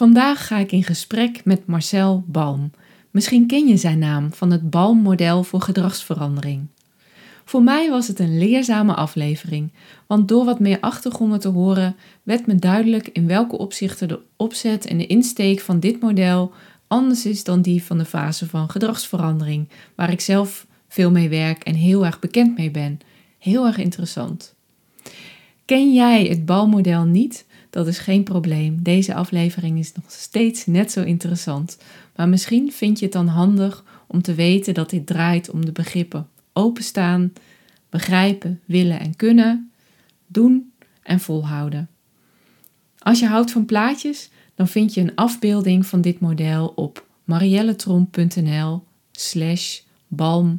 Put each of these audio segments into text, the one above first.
Vandaag ga ik in gesprek met Marcel Balm. Misschien ken je zijn naam van het Balm-model voor gedragsverandering. Voor mij was het een leerzame aflevering, want door wat meer achtergronden te horen, werd me duidelijk in welke opzichten de opzet en de insteek van dit model anders is dan die van de fase van gedragsverandering, waar ik zelf veel mee werk en heel erg bekend mee ben. Heel erg interessant. Ken jij het balmodel niet? Dat is geen probleem. Deze aflevering is nog steeds net zo interessant. Maar misschien vind je het dan handig om te weten dat dit draait om de begrippen openstaan, begrijpen, willen en kunnen, doen en volhouden. Als je houdt van plaatjes, dan vind je een afbeelding van dit model op marielletrom.nl slash balm-model.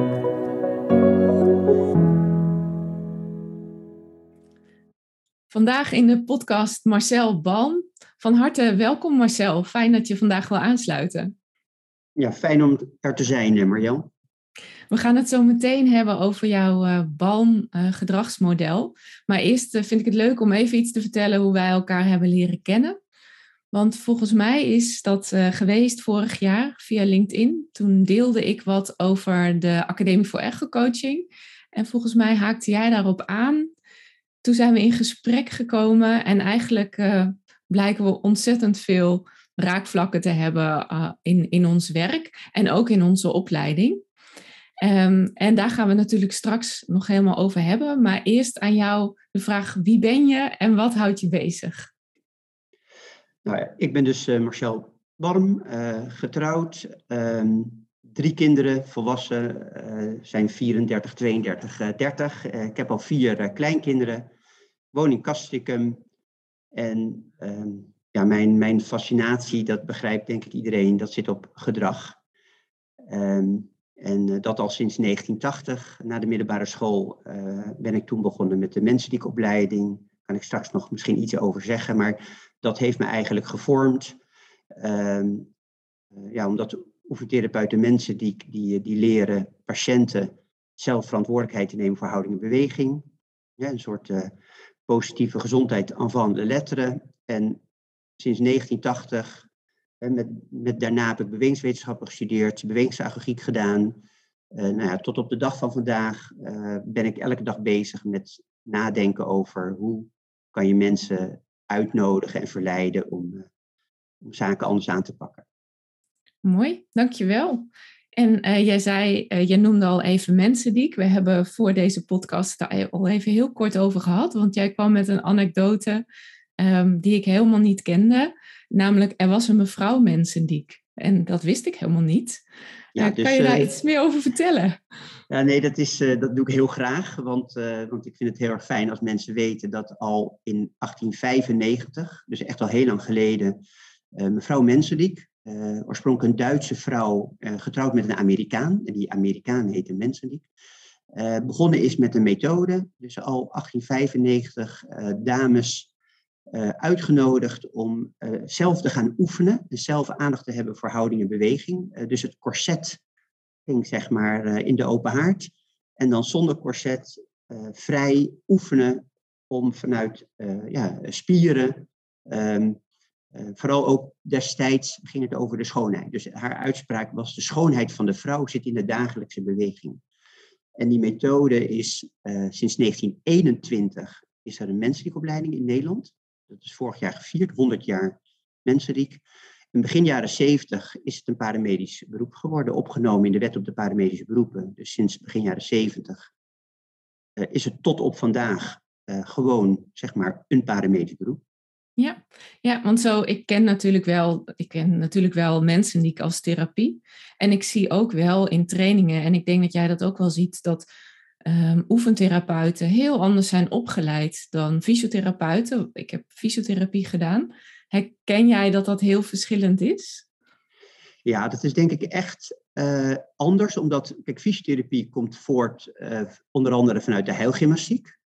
Vandaag in de podcast Marcel Balm. Van harte welkom Marcel. Fijn dat je vandaag wil aansluiten. Ja, fijn om er te zijn, eh, Marjel. We gaan het zo meteen hebben over jouw uh, Balm uh, gedragsmodel. Maar eerst vind ik het leuk om even iets te vertellen hoe wij elkaar hebben leren kennen. Want volgens mij is dat geweest vorig jaar via LinkedIn. Toen deelde ik wat over de Academie voor Echo-coaching. En volgens mij haakte jij daarop aan toen zijn we in gesprek gekomen en eigenlijk uh, blijken we ontzettend veel raakvlakken te hebben uh, in, in ons werk en ook in onze opleiding. Um, en daar gaan we natuurlijk straks nog helemaal over hebben. Maar eerst aan jou de vraag: wie ben je en wat houdt je bezig? Nou, ik ben dus uh, Marcel Warm, getrouwd, um, drie kinderen, volwassen, uh, zijn 34, 32, uh, 30. Uh, ik heb al vier uh, kleinkinderen, woon in Castricum. En ehm, ja, mijn, mijn fascinatie, dat begrijpt denk ik iedereen, dat zit op gedrag. Um, en eh, dat al sinds 1980. Na de middelbare school ben ik toen begonnen met de. Daar kan ik straks nog misschien iets over zeggen, maar dat heeft me eigenlijk gevormd. Uh, ja, omdat oefentherapeuten mensen die, die, die leren patiënten zelf verantwoordelijkheid te nemen voor houding en beweging. Ja, een soort uh, positieve gezondheid van de letteren. En sinds 1980, met, met daarna heb ik bewegingswetenschappen gestudeerd, bewegingsagogiek gedaan. Uh, nou ja, tot op de dag van vandaag uh, ben ik elke dag bezig met nadenken over hoe kan je mensen uitnodigen en verleiden om, om zaken anders aan te pakken. Mooi, dankjewel. En uh, jij zei, uh, jij noemde al even Mensendiek. We hebben voor deze podcast daar al even heel kort over gehad. Want jij kwam met een anekdote um, die ik helemaal niet kende. Namelijk, er was een mevrouw Mensendiek. En dat wist ik helemaal niet. Ja, uh, dus, kan je daar iets meer over vertellen? Ja, nee, dat, is, dat doe ik heel graag. Want, want ik vind het heel erg fijn als mensen weten dat al in 1895, dus echt al heel lang geleden, mevrouw Mensendiek, uh, oorspronkelijk een Duitse vrouw, uh, getrouwd met een Amerikaan. En die Amerikaan heette Mensendiek. Uh, begonnen is met een methode. Dus al 1895 dames uitgenodigd om zelf te gaan oefenen. En zelf aandacht te hebben voor houding en beweging. dus het corset ging zeg maar in de open haard. En dan zonder corset vrij oefenen om vanuit ja, spieren... Uh, vooral ook destijds ging het over de schoonheid. Dus haar uitspraak was: de schoonheid van de vrouw zit in de dagelijkse beweging. En die methode is uh, sinds 1921 is er een menselijke opleiding in Nederland. Dat is vorig jaar gevierd, 100 jaar mensenriek. In begin jaren 70 is het een paramedisch beroep geworden, opgenomen in de wet op de paramedische beroepen. Dus sinds begin jaren 70 uh, is het tot op vandaag gewoon zeg maar een paramedisch beroep. Ja, ja, want zo, ik ken natuurlijk wel, ik ken natuurlijk wel mensen die ik als therapie. En ik zie ook wel in trainingen, en ik denk dat jij dat ook wel ziet, dat um, oefentherapeuten heel anders zijn opgeleid dan fysiotherapeuten. Ik heb fysiotherapie gedaan. Herken jij dat dat heel verschillend is? Ja, dat is denk ik echt uh, anders, omdat kijk, fysiotherapie komt voort uh, onder andere vanuit de heilgymnastiek.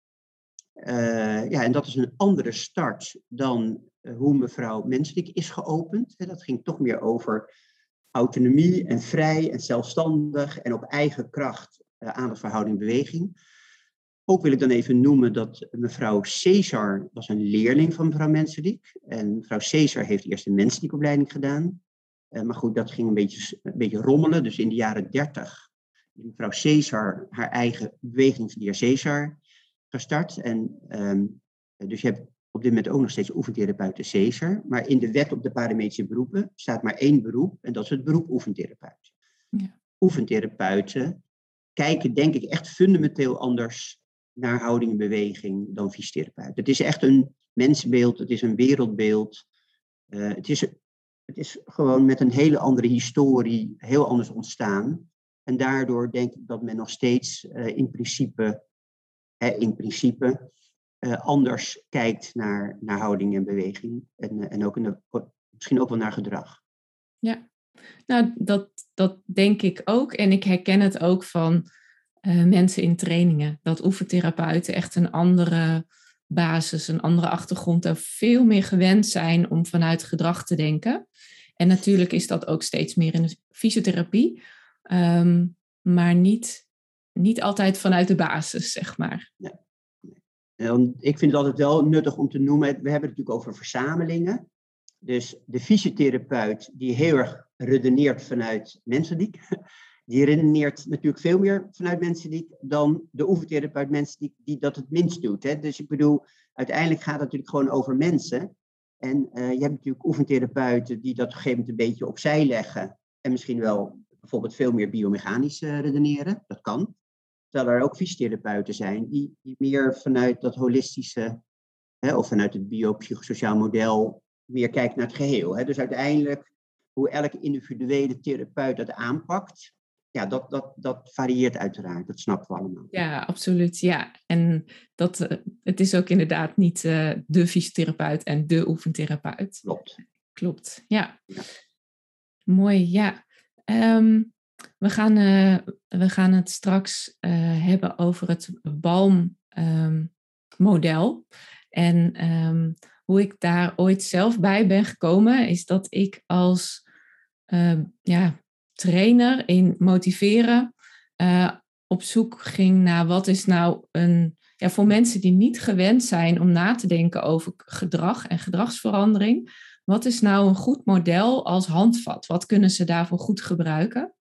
Uh, ja, en dat is een andere start dan hoe mevrouw Menselijk is geopend. Dat ging toch meer over autonomie en vrij en zelfstandig en op eigen kracht aandachtsverhouding beweging. Ook wil ik dan even noemen dat mevrouw Caesar was een leerling van mevrouw Menselijk. En mevrouw Caesar heeft eerst een menselijke opleiding gedaan. Maar goed, dat ging een beetje, een beetje rommelen. Dus in de jaren dertig mevrouw Caesar haar eigen bewegingsleer Caesar gestart. En um, dus je hebt op dit moment ook nog steeds oefentherapeuten Caesar. Maar in de wet op de parametrische beroepen staat maar één beroep. En dat is het beroep oefentherapeut. Ja. Oefentherapeuten kijken denk ik echt fundamenteel anders naar houding en beweging dan fysiotherapeut. Het is echt een mensenbeeld, het is een wereldbeeld. Uh, het, is, het is gewoon met een hele andere historie heel anders ontstaan. En daardoor denk ik dat men nog steeds uh, in principe, in principe uh, anders kijkt naar, naar houding en beweging. En, en ook de, misschien ook wel naar gedrag. Ja, nou dat, dat denk ik ook. En ik herken het ook van uh, mensen in trainingen. Dat oefentherapeuten echt een andere basis, een andere achtergrond en veel meer gewend zijn om vanuit gedrag te denken. En natuurlijk is dat ook steeds meer in de fysiotherapie, um, maar niet, niet altijd vanuit de basis, zeg maar. Ik vind het altijd wel nuttig om te noemen, we hebben het natuurlijk over verzamelingen. Dus de fysiotherapeut die heel erg redeneert vanuit mensendiek, die redeneert natuurlijk veel meer vanuit menseniek dan de oefentherapeut menseniek die dat het minst doet. Hè? Dus ik bedoel, uiteindelijk gaat het natuurlijk gewoon over mensen. En uh, je hebt natuurlijk oefentherapeuten die dat op een gegeven moment een beetje opzij leggen. En misschien wel bijvoorbeeld veel meer biomechanisch uh, redeneren. Dat kan. Terwijl er ook fysiotherapeuten zijn die, die meer vanuit dat holistische, hè, of vanuit het biopsychosociaal model, meer kijken naar het geheel. Hè. Dus uiteindelijk, hoe elke individuele therapeut dat aanpakt, ja, dat, dat, dat varieert uiteraard. Dat snappen we allemaal. Ja, absoluut. Ja, en dat, uh, het is ook inderdaad niet uh, de fysiotherapeut en de oefentherapeut. Klopt. Klopt, ja. ja. Mooi, ja. Um, we, gaan, uh, we gaan het straks hebben over het BALM-model. Um, en um, hoe ik daar ooit zelf bij ben gekomen, is dat ik als ja, trainer in motiveren uh, op zoek ging naar wat is nou een, ja, voor mensen die niet gewend zijn om na te denken over gedrag en gedragsverandering, wat is nou een goed model als handvat? Wat kunnen ze daarvoor goed gebruiken?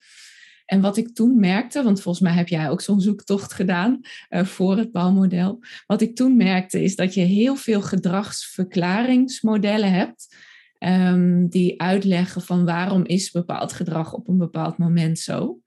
En wat ik toen merkte, want volgens mij heb jij ook zo'n zoektocht gedaan uh, voor het bouwmodel. Wat ik toen merkte is dat je heel veel gedragsverklaringsmodellen hebt um, die uitleggen van waarom is bepaald gedrag op een bepaald moment zo.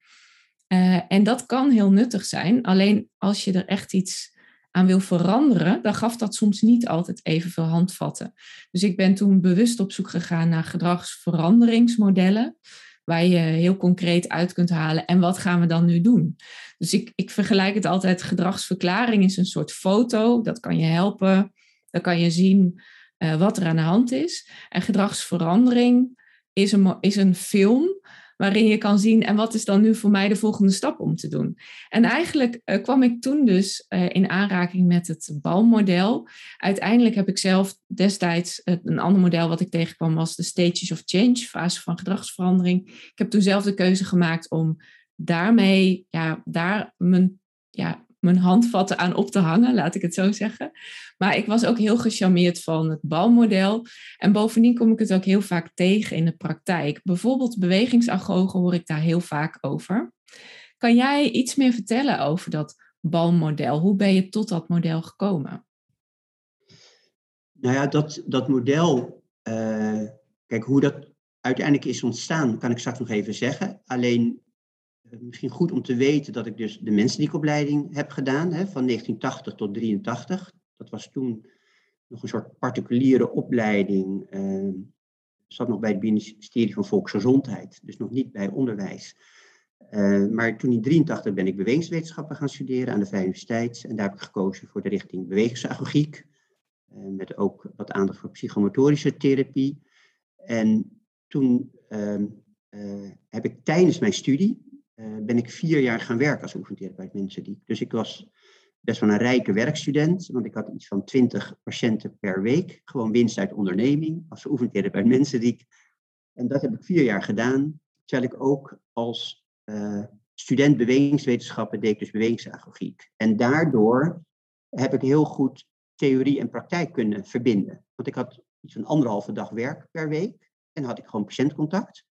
Uh, en dat kan heel nuttig zijn, alleen als je er echt iets aan wil veranderen, dan gaf dat soms niet altijd evenveel handvatten. Dus ik ben toen bewust op zoek gegaan naar gedragsveranderingsmodellen, waar je heel concreet uit kunt halen en wat gaan we dan nu doen. Dus ik, ik vergelijk het altijd, gedragsverklaring is een soort foto, dat kan je helpen. Dan kan je zien uh, wat er aan de hand is. En gedragsverandering is een, is een film waarin je kan zien en wat is dan nu voor mij de volgende stap om te doen. En eigenlijk uh, kwam ik toen dus uh, in aanraking met het balmodel. Uiteindelijk heb ik zelf destijds een ander model wat ik tegenkwam was de Stages of Change, fase van gedragsverandering. Ik heb toen zelf de keuze gemaakt om daarmee, ja, daar mijn ja, mijn handvatten aan op te hangen, laat ik het zo zeggen. Maar ik was ook heel gecharmeerd van het balmodel. En bovendien kom ik het ook heel vaak tegen in de praktijk. Bijvoorbeeld bewegingsagogen hoor ik daar heel vaak over. Kan jij iets meer vertellen over dat balmodel? Hoe ben je tot dat model gekomen? Nou ja, dat, dat model, uh, kijk hoe dat uiteindelijk is ontstaan, kan ik straks nog even zeggen. Alleen eh, misschien goed om te weten dat ik dus de opleiding heb gedaan, hè, van 1980 tot 83. Dat was toen nog een soort particuliere opleiding. Uh, zat nog bij het ministerie van Volksgezondheid, dus nog niet bij onderwijs. Uh, maar toen in 83 ben ik bewegingswetenschappen gaan studeren aan de Vrije Universiteit. En daar heb ik gekozen voor de richting bewegingsagogiek. Uh, met ook wat aandacht voor psychomotorische therapie. En toen uh, heb ik tijdens mijn studie, ben ik vier jaar gaan werken als oefentherapeut die. Dus ik was best wel een rijke werkstudent, want ik had iets van 20 patiënten per week. Gewoon winst uit onderneming, als oefentherapeut mensendiek. En dat heb ik vier jaar gedaan, terwijl ik ook als uh, student bewegingswetenschappen deed, dus bewegingsagogiek. En daardoor heb ik heel goed theorie en praktijk kunnen verbinden. Want ik had iets van anderhalve dag werk per week en had ik gewoon patiëntcontact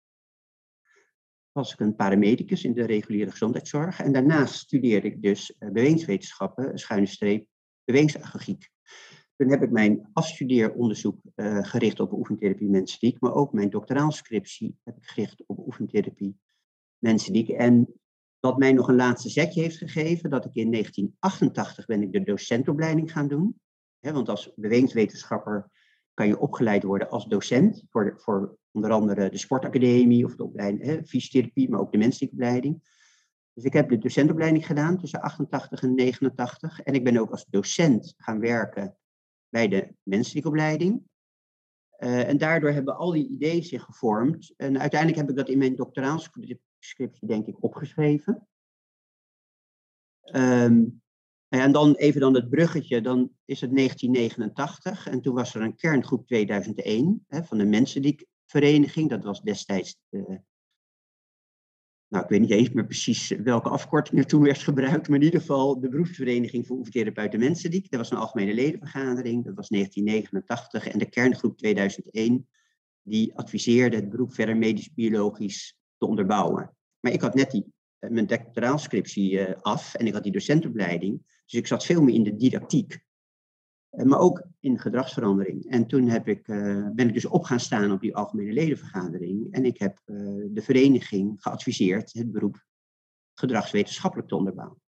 was ik een paramedicus in de reguliere gezondheidszorg. En daarnaast studeerde ik dus uh, bewegingswetenschappen, schuine streep, bewegingsagogiek. Toen heb ik mijn afstudeeronderzoek uh, gericht op oefentherapie menseniek, maar ook mijn doctoraalscriptie heb ik gericht op oefentherapie menseniek. En wat mij nog een laatste zetje heeft gegeven, dat ik in 1988 ben ik de docentopleiding gaan doen. want als bewegingswetenschapper kan je opgeleid worden als docent voor, voor onder andere de sportacademie of de opleiding hè, fysiotherapie, maar ook de menselijke opleiding. Dus ik heb de docentopleiding gedaan tussen 88 en 89 en ik ben ook als docent gaan werken bij de menselijke opleiding. Uh, en daardoor hebben al die ideeën zich gevormd. En uiteindelijk heb ik dat in mijn doctoraalscriptie, denk ik, opgeschreven. Um, en dan even dan het bruggetje, dan is het 1989 en toen was er een kerngroep 2001 hè, van de mensen die vereniging. Dat was destijds, de, nou ik weet niet eens meer precies welke afkorting er toen werd gebruikt, maar in ieder geval de beroepsvereniging voor oefentherapeuten Mensendiek. Dat was een algemene ledenvergadering, dat was 1989 en de kerngroep 2001 die adviseerde het beroep verder medisch-biologisch te onderbouwen. Maar ik had net die, eh, mijn doctoraalscriptie af en ik had die docentopleiding, dus ik zat veel meer in de didactiek. Eh, maar ook in gedragsverandering. En toen heb ik, uh, ben ik dus op gaan staan op die algemene ledenvergadering. En ik heb uh, de vereniging geadviseerd het beroep gedragswetenschappelijk te onderbouwen.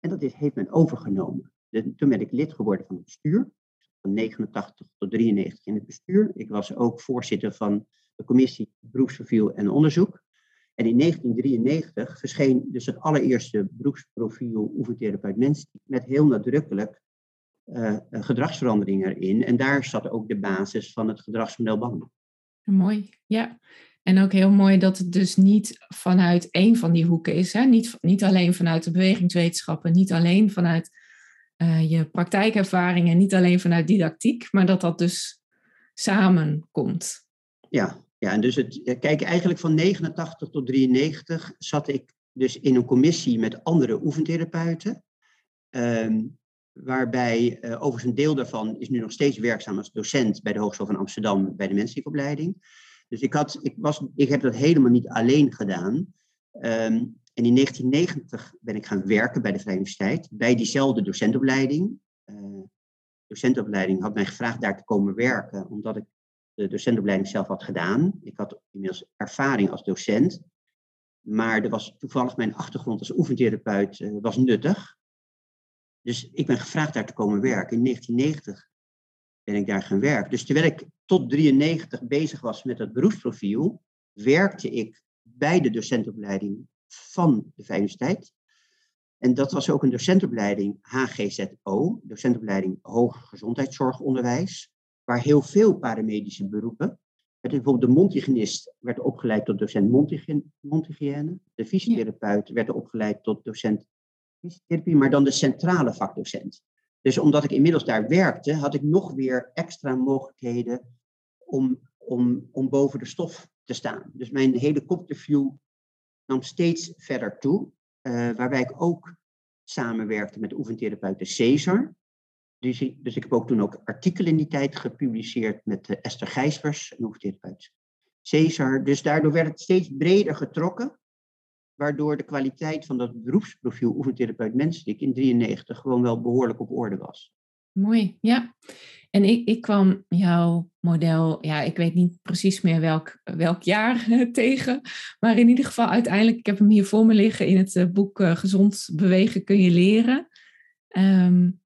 En dat heeft men overgenomen. Toen ben ik lid geworden van het bestuur. Van 89 tot 93 in het bestuur. Ik was ook voorzitter van de commissie beroepsprofiel en onderzoek. En in 1993 verscheen dus het allereerste beroepsprofiel oefentherapeut mens met heel nadrukkelijk uh, gedragsverandering erin. En daar zat ook de basis van het gedragsmodel banden. Mooi, ja. En ook heel mooi dat het dus niet vanuit één van die hoeken is. Hè? Niet, niet alleen vanuit de bewegingswetenschappen, niet alleen vanuit uh, je praktijkervaringen, niet alleen vanuit didactiek, maar dat dat dus samenkomt. Ja, ja en dus het, kijk, eigenlijk van 89 tot 93 zat ik dus in een commissie met andere oefentherapeuten. Um, waarbij uh, overigens een deel daarvan is nu nog steeds werkzaam als docent bij de Hogeschool van Amsterdam bij de menselijke opleiding. Dus ik, had, ik, was, ik heb dat helemaal niet alleen gedaan. Um, en in 1990 ben ik gaan werken bij de Vrije Universiteit, bij diezelfde docentopleiding. Uh, docentopleiding had mij gevraagd daar te komen werken, omdat ik de docentopleiding zelf had gedaan. Ik had inmiddels ervaring als docent, maar er was toevallig mijn achtergrond als oefentherapeut uh, was nuttig. Dus ik ben gevraagd daar te komen werken. In 1990 ben ik daar gaan werken. Dus terwijl ik tot 93 bezig was met dat beroepsprofiel, werkte ik bij de docentopleiding van de Universiteit. En dat was ook een docentopleiding HGZO, docentopleiding Hoger Gezondheidszorgonderwijs, waar heel veel paramedische beroepen. Bijvoorbeeld de mondhygiënist werd opgeleid tot docent mondhygiëne. De fysiotherapeut werd opgeleid tot docent fysiotherapie, maar dan de centrale vakdocent. Dus omdat ik inmiddels daar werkte, had ik nog weer extra mogelijkheden om, om, om boven de stof te staan. Dus mijn helikopterview nam steeds verder toe, uh, waarbij ik ook samenwerkte met oefentherapeuten Cesar. Dus, dus ik heb ook toen ook artikelen in die tijd gepubliceerd met uh, Esther Gijsbers, een oefentherapeut Cesar. Dus daardoor werd het steeds breder getrokken waardoor de kwaliteit van dat beroepsprofiel oefentherapeut menselijk in 93 gewoon wel behoorlijk op orde was. Mooi, ja. En ik, ik kwam jouw model, ja, ik weet niet precies meer welk, welk jaar tegen, maar in ieder geval uiteindelijk, ik heb hem hier voor me liggen in het eh, boek uh, Gezond bewegen kun je leren. Um,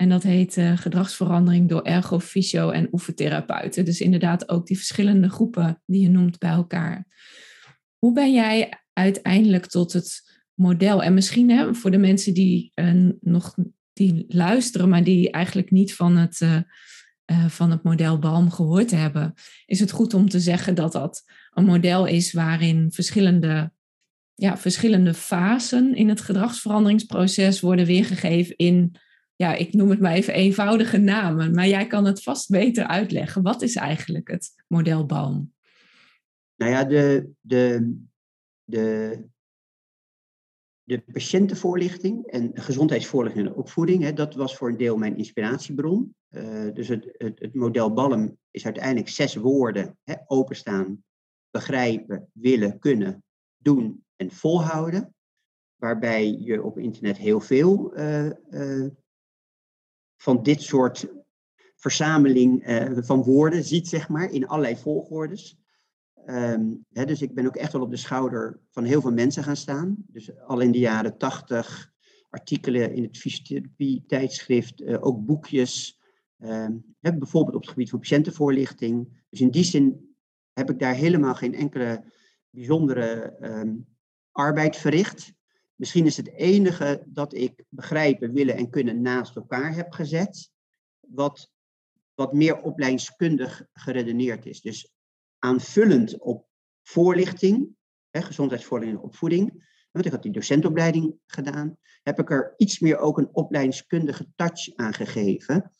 En dat heet uh, gedragsverandering door ergofysio en oefentherapeuten. Dus inderdaad ook die verschillende groepen die je noemt bij elkaar. Hoe ben jij uiteindelijk tot het model? En misschien hè, voor de mensen die uh, nog die luisteren, maar die eigenlijk niet van het, uh, van het model Balm gehoord hebben, is het goed om te zeggen dat dat een model is waarin verschillende ja, verschillende fasen in het gedragsveranderingsproces worden weergegeven in, ja, ik noem het maar even eenvoudige namen. Maar jij kan het vast beter uitleggen. Wat is eigenlijk het model Baum? Nou ja, de, de, de, de patiëntenvoorlichting en gezondheidsvoorlichting en opvoeding, hè, dat was voor een deel mijn inspiratiebron. Uh, dus het, het, het, model Balm is uiteindelijk zes woorden: hè, openstaan, begrijpen, willen, kunnen, doen en volhouden. Waarbij je op internet heel veel uh, uh, van dit soort verzameling uh, van woorden ziet, zeg maar, in allerlei volgordes. Um, hè, dus ik ben ook echt wel op de schouder van heel veel mensen gaan staan. Dus al in de jaren tachtig artikelen in het fysiotherapie-tijdschrift, ook boekjes. Hè, bijvoorbeeld op het gebied van patiëntenvoorlichting. Dus in die zin heb ik daar helemaal geen enkele bijzondere um, arbeid verricht. Misschien is het enige dat ik begrijpen, willen en kunnen naast elkaar heb gezet, wat, wat meer opleidingskundig geredeneerd is. Dus aanvullend op voorlichting, hè, gezondheidsvoorlichting en opvoeding, want ik had die docentopleiding gedaan, heb ik er iets meer ook een opleidingskundige touch aan gegeven.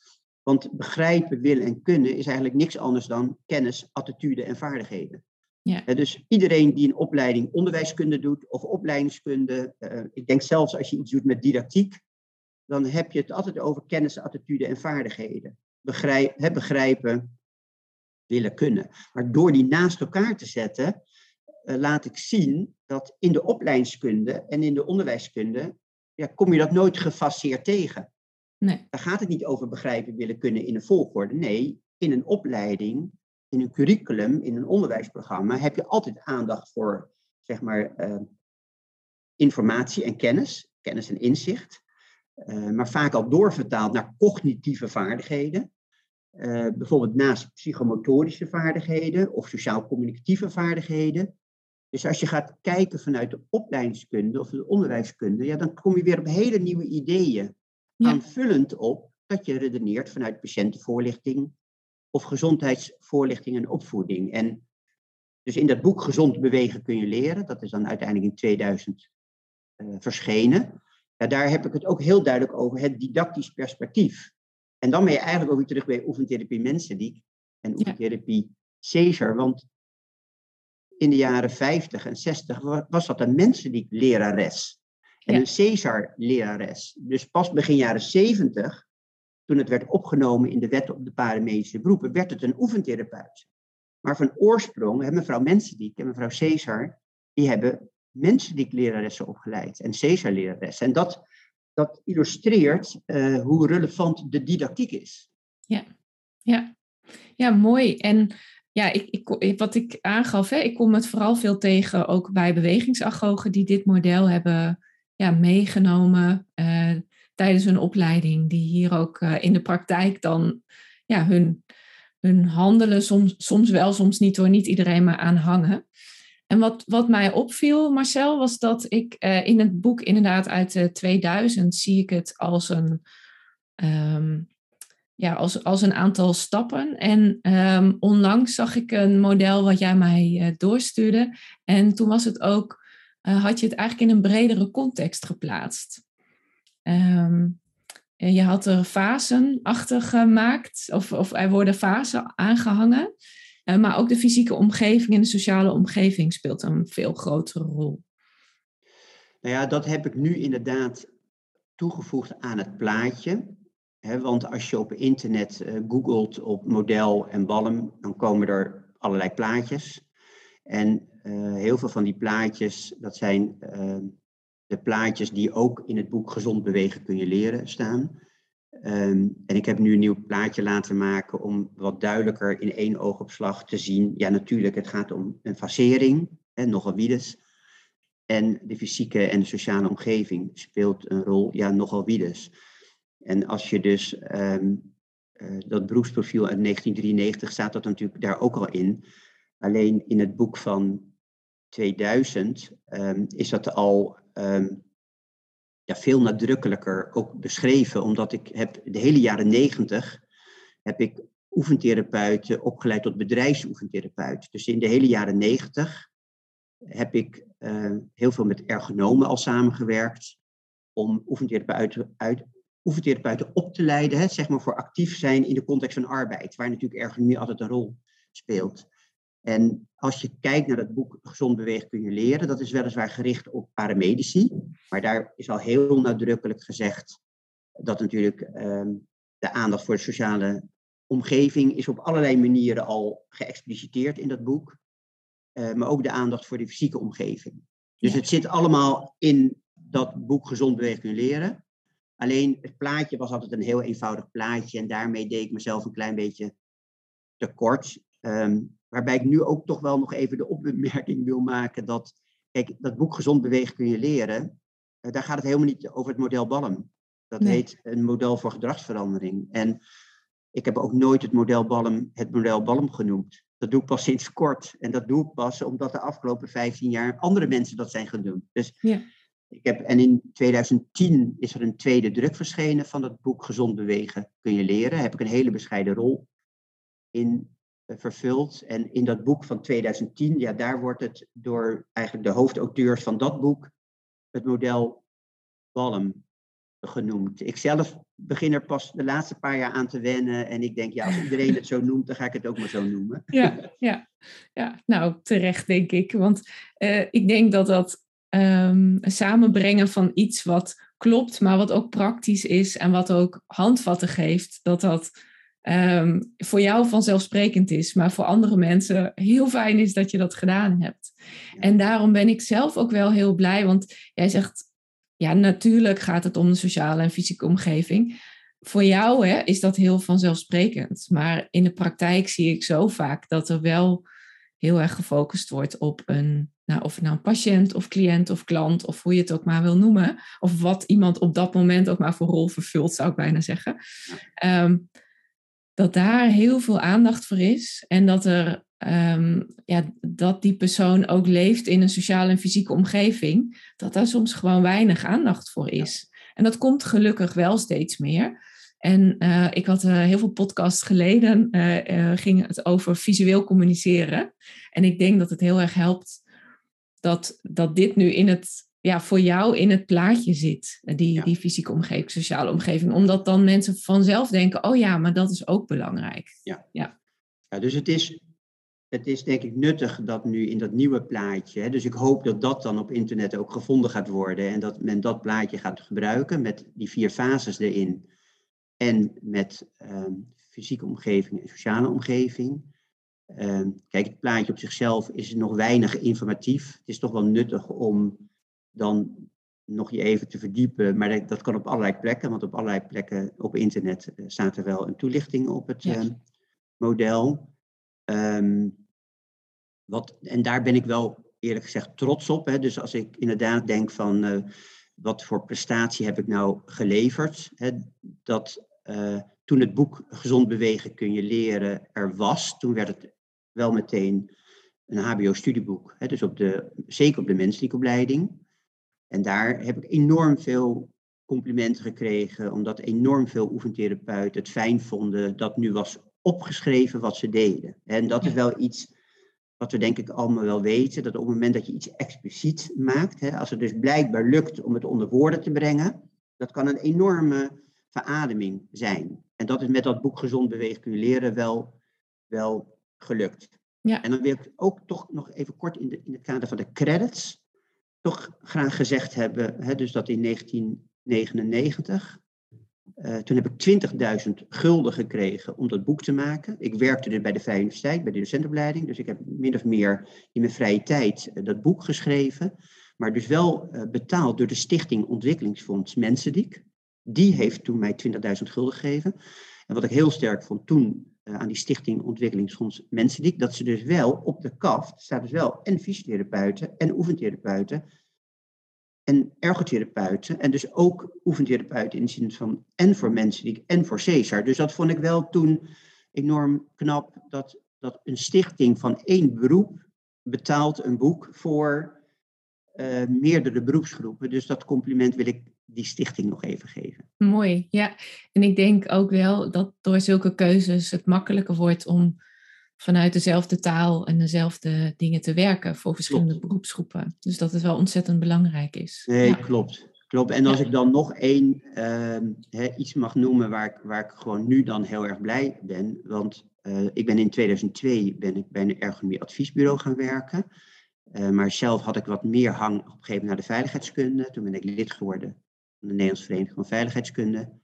Want begrijpen, willen en kunnen is eigenlijk niks anders dan kennis, attitude en vaardigheden. Ja. dus iedereen die een opleiding onderwijskunde doet of opleidingskunde, uh, ik denk zelfs als je iets doet met didactiek, dan heb je het altijd over kennis, attitude en vaardigheden. Begrijp, begrijpen, willen, kunnen. Maar door die naast elkaar te zetten, uh, laat ik zien dat in de opleidingskunde en in de onderwijskunde ja, kom je dat nooit gefaseerd tegen. Nee. Daar gaat het niet over begrijpen, willen, kunnen in een volgorde. Nee, in een opleiding in een curriculum, in een onderwijsprogramma, heb je altijd aandacht voor, zeg maar, uh, informatie en kennis, kennis en inzicht. Uh, maar vaak al doorvertaald naar cognitieve vaardigheden. Uh, bijvoorbeeld naast psychomotorische vaardigheden of sociaal-communicatieve vaardigheden. Dus als je gaat kijken vanuit de opleidingskunde of de onderwijskunde, ja, dan kom je weer op hele nieuwe ideeën. Ja. Aanvullend op dat je redeneert vanuit patiëntenvoorlichting, of gezondheidsvoorlichting en opvoeding. En dus in dat boek Gezond bewegen kun je leren, dat is dan uiteindelijk in 2000 uh, eh, verschenen. Ja, daar heb ik het ook heel duidelijk over het didactisch perspectief. En dan ben je eigenlijk ook weer terug bij oefentherapie Mensendiek en oefentherapie Caesar. Want in de jaren 50 en 60 was dat een Mensendiek lerares. En een Caesar lerares. Dus pas begin jaren 70 toen het werd opgenomen in de wet op de paramedische beroepen, werd het een oefentherapeut. Maar van oorsprong, hè, mevrouw Mensendiek en mevrouw Caesar, die hebben Mensendiek-leraressen opgeleid en Caesar-leraressen. En dat, dat illustreert uh, hoe relevant de didactiek is. Ja, ja. ja mooi. En ja, ik, ik, wat ik aangaf, hè, ik kom het vooral veel tegen ook bij bewegingsagogen die dit model hebben ja, meegenomen. Uh, tijdens hun opleiding, die hier ook uh, in de praktijk dan ja, hun, hun handelen soms, soms wel, soms niet door niet iedereen maar aan hangen. En wat, wat mij opviel, Marcel, was dat ik uh, in het boek inderdaad uit uh, 2000 zie ik het als een, um, ja, als, als een aantal stappen. En um, onlangs zag ik een model wat jij mij doorstuurde. En toen was het ook, had je het eigenlijk in een bredere context geplaatst. Um, je had er fasen achter gemaakt, of, of er worden fasen aangehangen. Uh, maar ook de fysieke omgeving en de sociale omgeving speelt een veel grotere rol. Nou ja, dat heb ik nu inderdaad toegevoegd aan het plaatje. want als je op internet uh, googelt op model en balm, dan komen er allerlei plaatjes. En heel veel van die plaatjes, dat zijn ehm, de plaatjes die ook in het boek Gezond bewegen kun je leren staan. Ehm, en ik heb nu een nieuw plaatje laten maken om wat duidelijker in één oogopslag te zien. Ja, natuurlijk, het gaat om een fasering, en nogal wides. En de fysieke en de sociale omgeving speelt een rol, ja, nogal wides. En als je dus ehm, eh, dat beroepsprofiel uit 1993 staat dat natuurlijk daar ook al in. Alleen in het boek van 2000 ehm, is dat al ehm, ja, veel nadrukkelijker ook beschreven, omdat ik heb de hele jaren 90 heb ik oefentherapeuten opgeleid tot bedrijfsoefentherapeut. Dus in de hele jaren 90 heb ik uh, heel veel met ergonomen al samengewerkt om oefentherapeuten, uit, oefentherapeuten op te leiden, hè, zeg maar voor actief zijn in de context van arbeid, waar natuurlijk ergonomie altijd een rol speelt. En als je kijkt naar het boek Gezond bewegen kun je leren, dat is weliswaar gericht op paramedici, maar daar is al heel nadrukkelijk gezegd dat natuurlijk um, de aandacht voor de sociale omgeving is op allerlei manieren al geëxpliciteerd in dat boek, uh, maar ook de aandacht voor de fysieke omgeving. Dus het zit allemaal in dat boek Gezond bewegen kun je leren. Alleen het plaatje was altijd een heel eenvoudig plaatje en daarmee deed ik mezelf een klein beetje tekort. Um, waarbij ik nu ook toch wel nog even de opmerking wil maken dat, kijk, dat boek Gezond bewegen kun je leren, uh, daar gaat het helemaal niet over het model Balm. Dat nee. heet een model voor gedragsverandering. En ik heb ook nooit het model Balm het model Balm genoemd. Dat doe ik pas sinds kort. En dat doe ik pas omdat de afgelopen 15 jaar andere mensen dat zijn gaan doen. Dus ja. Ik heb, en in 2010 is er een tweede druk verschenen van het boek Gezond bewegen kun je leren. Daar heb ik een hele bescheiden rol in uh, vervuld. En in dat boek van 2010, ja, daar wordt het door eigenlijk de hoofdauteurs van dat boek het model Balm genoemd. Ik zelf begin er pas de laatste paar jaar aan te wennen. En ik denk, ja, als iedereen het zo noemt, dan ga ik het ook maar zo noemen. Ja, ja, ja. nou terecht denk ik. Want uh, ik denk dat dat um, samenbrengen van iets wat klopt, maar wat ook praktisch is en wat ook handvatten geeft, dat dat um, voor jou vanzelfsprekend is, maar voor andere mensen heel fijn is dat je dat gedaan hebt. En daarom ben ik zelf ook wel heel blij, want jij zegt, ja, natuurlijk gaat het om de sociale en fysieke omgeving. Voor jou hè, is dat heel vanzelfsprekend, maar in de praktijk zie ik zo vaak dat er wel heel erg gefocust wordt op een nou, of het nou een patiënt of cliënt of klant of hoe je het ook maar wil noemen, of wat iemand op dat moment ook maar voor rol vervult, zou ik bijna zeggen. Um, dat daar heel veel aandacht voor is en dat, er, um, ja, dat die persoon ook leeft in een sociale en fysieke omgeving, dat daar soms gewoon weinig aandacht voor is. En dat komt gelukkig wel steeds meer. En uh, ik had uh, heel veel podcasts geleden, uh, ging het over visueel communiceren. En ik denk dat het heel erg helpt dat, dat dit nu in het, ja, voor jou in het plaatje zit, die, die fysieke omgeving, sociale omgeving. Omdat dan mensen vanzelf denken, oh ja, maar dat is ook belangrijk. Ja, ja. ja dus het is, het is denk ik nuttig dat nu in dat nieuwe plaatje, hè, dus ik hoop dat dat dan op internet ook gevonden gaat worden en dat men dat plaatje gaat gebruiken met die vier fases erin en met um, fysieke omgeving en sociale omgeving. Ehm, kijk, het plaatje op zichzelf is nog weinig informatief. Het is toch wel nuttig om dan nog je even te verdiepen, maar dat, dat kan op allerlei plekken, want op allerlei plekken op internet uh, staat er wel een toelichting op het yes. uh, model. Um, wat, en daar ben ik wel eerlijk gezegd trots op. Hè. Dus als ik inderdaad denk van uh, wat voor prestatie heb ik nou geleverd, hè, dat uh, toen het boek Gezond bewegen kun je leren er was, toen werd het wel meteen een HBO-studieboek. Dus op de, zeker op de menselijke opleiding. En daar heb ik enorm veel complimenten gekregen, omdat enorm veel oefentherapeuten het fijn vonden dat nu was opgeschreven wat ze deden. En dat is wel iets wat we denk ik allemaal wel weten, dat op het moment dat je iets expliciet maakt, hè, als het dus blijkbaar lukt om het onder woorden te brengen, dat kan een enorme verademing zijn. En dat is met dat boek Gezond Bewegen kun je leren wel, wel gelukt. Ja. En dan wil ik ook toch nog even kort in, de, in het kader van de credits toch graag gezegd hebben, hè, dus dat in 1999, uh, eh, toen heb ik 20.000 gulden gekregen om dat boek te maken. Ik werkte dus bij de Vrije Universiteit, bij de docentenopleiding, dus ik heb min of meer in mijn vrije tijd uh, dat boek geschreven, maar dus wel uh, betaald door de Stichting Ontwikkelingsfonds Mensendiek. Die heeft toen mij 20.000 gulden gegeven. En wat ik heel sterk vond toen aan die Stichting Ontwikkelingsfonds Mensendiek, dat ze dus wel op de kaft staat dus wel en fysiotherapeuten en oefentherapeuten en ergotherapeuten. En dus ook oefentherapeuten in de zin van en voor mensen die en voor Cesar. Dus dat vond ik wel toen enorm knap dat, dat een stichting van één beroep betaalt een boek voor uh, meerdere beroepsgroepen. Dus dat compliment wil ik die stichting nog even geven. Mooi, ja. En ik denk ook wel dat door zulke keuzes het makkelijker wordt om vanuit dezelfde taal en dezelfde dingen te werken voor verschillende beroepsgroepen. Dus dat het wel ontzettend belangrijk is. Nee, klopt. Klopt. En als ik dan nog één uh, iets mag noemen waar ik, waar ik gewoon nu dan heel erg blij ben. Want uh, ik ben in 2002 ben ik bij een ergonomie adviesbureau gaan werken. Uh, maar zelf had ik wat meer hang op een gegeven moment naar de veiligheidskunde. Toen ben ik lid geworden de Nederlandse Vereniging van Veiligheidskunde.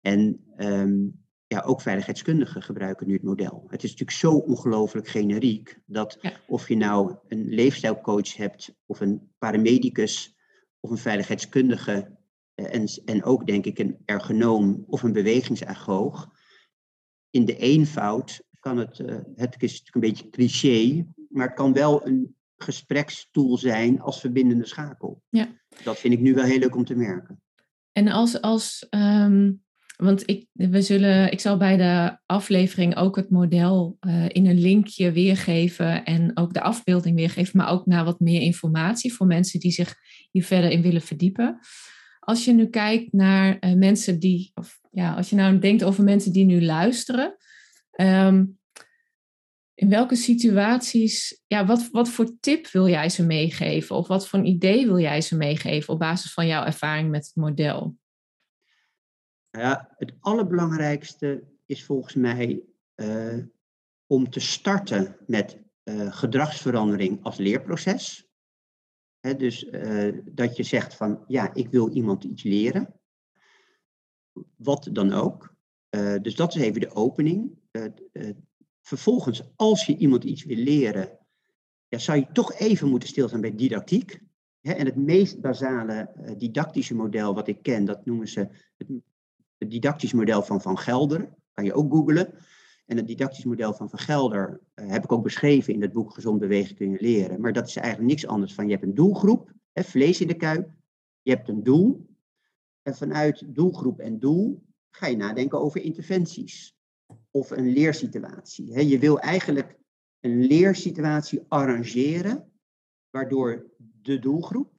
En um, ja, ook veiligheidskundigen gebruiken nu het model. Het is natuurlijk zo ongelooflijk generiek dat of je nou een leefstijlcoach hebt of een paramedicus of een veiligheidskundige eh, en, en ook denk ik een ergonoom of een bewegingsagoog. In de eenvoud kan het, uh, het is natuurlijk een beetje cliché, maar het kan wel een gesprekstoel zijn als verbindende schakel. Ja. Dat vind ik nu wel heel leuk om te merken. En als, als um want ik, we zullen, ik zal bij de aflevering ook het model uh, in een linkje weergeven en ook de afbeelding weergeven, maar ook naar wat meer informatie voor mensen die zich hier verder in willen verdiepen. Als je nu kijkt naar uh, mensen die, of ja, als je nou denkt over mensen die nu luisteren, um, in welke situaties, ja, wat, wat voor tip wil jij ze meegeven? Of wat voor idee wil jij ze meegeven op basis van jouw ervaring met het model? Ja, het allerbelangrijkste is volgens mij uh, om te starten met uh, gedragsverandering als leerproces. Dus uh, dat je zegt van ja, ik wil iemand iets leren. Wat dan ook. dus dat is even de opening. Vervolgens, als je iemand iets wil leren, ja, zou je toch even moeten stilstaan bij didactiek. en het meest basale didactische model wat ik ken, dat noemen ze het didactisch model van Van Gelder, kan je ook googlen. En het didactisch model van Van Gelder uh, heb ik ook beschreven in het boek Gezond bewegen kun je leren. Maar dat is eigenlijk niks anders van je hebt een doelgroep, vlees in de kuip, je hebt een doel. En vanuit doelgroep en doel ga je nadenken over interventies of een leersituatie. Je wil eigenlijk een leersituatie arrangeren waardoor de doelgroep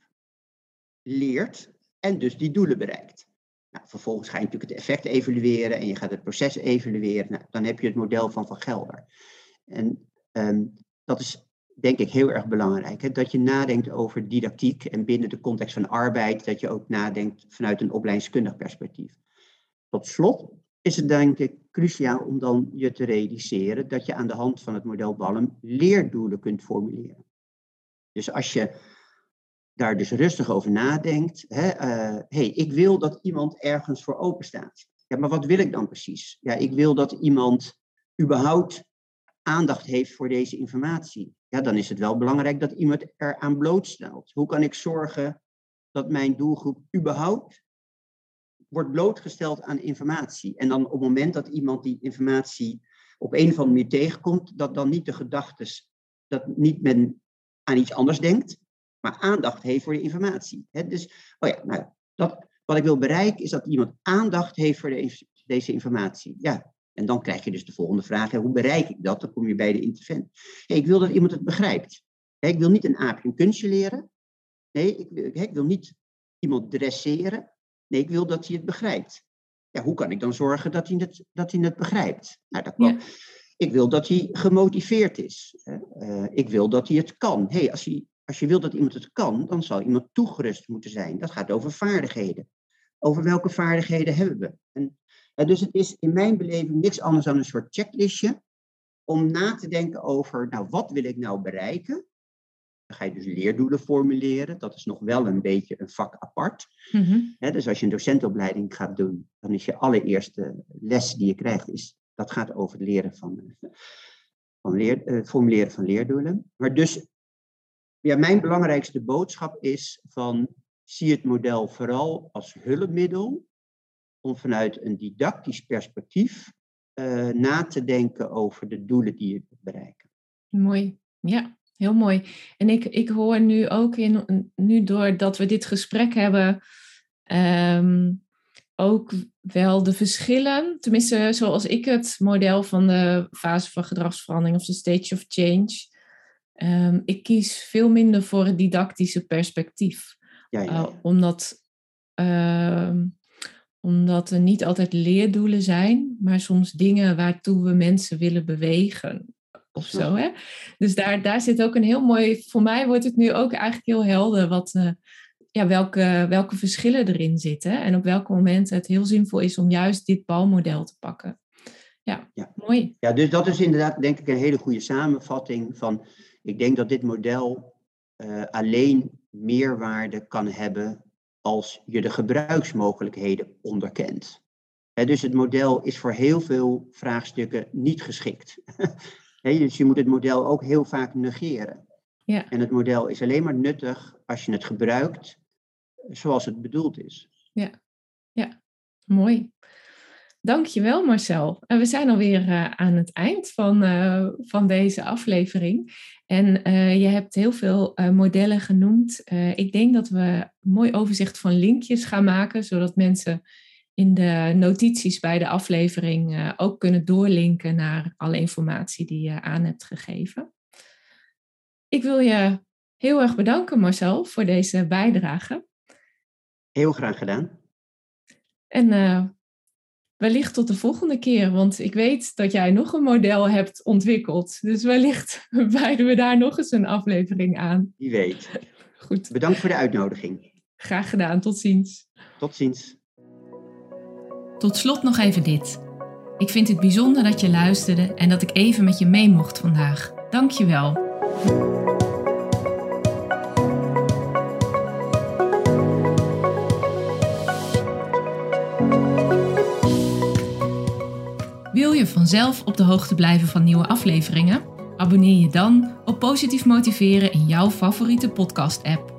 leert en dus die doelen bereikt. Nou, vervolgens ga je natuurlijk het effect evalueren en je gaat het proces evalueren. Nou, dan heb je het model van Van Gelder. En um, dat is denk ik heel erg belangrijk. Hè? Dat je nadenkt over didactiek en binnen de context van arbeid, dat je ook nadenkt vanuit een opleidingskundig perspectief. Tot slot is het denk ik cruciaal om dan je te realiseren dat je aan de hand van het model Ballum leerdoelen kunt formuleren. Dus als je daar dus rustig over nadenkt. Hè, uh, hey, ik wil dat iemand ergens voor open staat. Ja, maar wat wil ik dan precies? Ja, ik wil dat iemand überhaupt aandacht heeft voor deze informatie. Ja, dan is het wel belangrijk dat iemand eraan blootstelt. Hoe kan ik zorgen dat mijn doelgroep überhaupt wordt blootgesteld aan informatie? En dan op het moment dat iemand die informatie op een of andere manier tegenkomt, dat dan niet de gedachtes, dat niet men aan iets anders denkt, maar aandacht heeft voor de informatie. Dus, oh ja, nou, dat, wat ik wil bereiken is dat iemand aandacht heeft voor de, deze informatie. Ja, en dan krijg je dus de volgende vraag, hoe bereik ik dat? Dan kom je bij de intervent. ik wil dat iemand het begrijpt. ik wil niet een aapje een kunstje leren. Nee, ik ik wil niet iemand dresseren. Nee, ik wil dat hij het begrijpt. Ja, hoe kan ik dan zorgen dat hij het, dat hij het begrijpt? Nou, dat kan. Ik wil dat hij gemotiveerd is. Uh, ik wil dat hij het kan. hey, als hij als je wilt dat iemand het kan, dan zal iemand toegerust moeten zijn. Dat gaat over vaardigheden. Over welke vaardigheden hebben we? En, dus het is in mijn beleving niks anders dan een soort checklistje om na te denken over, nou, wat wil ik nou bereiken? Dan ga je dus leerdoelen formuleren. Dat is nog wel een beetje een vak apart. Mm dus als je een docentopleiding gaat doen, dan is je allereerste les die je krijgt, is, dat gaat over het leren van, van leer, uh, formuleren van leerdoelen. Maar dus ja, mijn belangrijkste boodschap is van zie het model vooral als hulpmiddel om vanuit een didactisch perspectief uh, na te denken over de doelen die je wilt bereiken. Mooi, ja. Heel mooi. En ik, ik hoor nu ook in, nu doordat we dit gesprek hebben, ehm, ook wel de verschillen. Tenminste, zoals ik het model van de fase van gedragsverandering of de stage of change. Um, ik kies veel minder voor het didactische perspectief. Ja, ja, uh, omdat, uh, omdat er niet altijd leerdoelen zijn, maar soms dingen waartoe we mensen willen bewegen of zo. Hè? Dus daar, daar zit ook een heel mooi, voor mij wordt het nu ook eigenlijk heel helder wat, uh, ja, welke, welke verschillen erin zitten en op welke momenten het heel zinvol is om juist dit balmodel te pakken. Ja, ja, mooi. Ja, dus dat is inderdaad denk ik een hele goede samenvatting van, ik denk dat dit model uh, alleen meerwaarde kan hebben als je de gebruiksmogelijkheden onderkent. dus het model is voor heel veel vraagstukken niet geschikt. dus je moet het model ook heel vaak negeren. Ja. En het model is alleen maar nuttig als je het gebruikt zoals het bedoeld is. Ja, ja. mooi. Dankjewel Marcel. En we zijn alweer uh, aan het eind van, uh, van deze aflevering. En uh, je hebt heel veel modellen genoemd. ik denk dat we een mooi overzicht van linkjes gaan maken, zodat mensen in de notities bij de aflevering ook kunnen doorlinken naar alle informatie die je aan hebt gegeven. Ik wil je heel erg bedanken Marcel voor deze bijdrage. Heel graag gedaan. En wellicht tot de volgende keer, want ik weet dat jij nog een model hebt ontwikkeld. Dus wellicht wijden we daar nog eens een aflevering aan. Wie weet. Goed. Bedankt voor de uitnodiging. Graag gedaan. Tot ziens. Tot ziens. Tot slot nog even dit. Ik vind het bijzonder dat je luisterde en dat ik even met je mee mocht vandaag. Dank je wel. Wil je vanzelf op de hoogte blijven van nieuwe afleveringen? Abonneer je dan op Positief Motiveren in jouw favoriete podcast-app.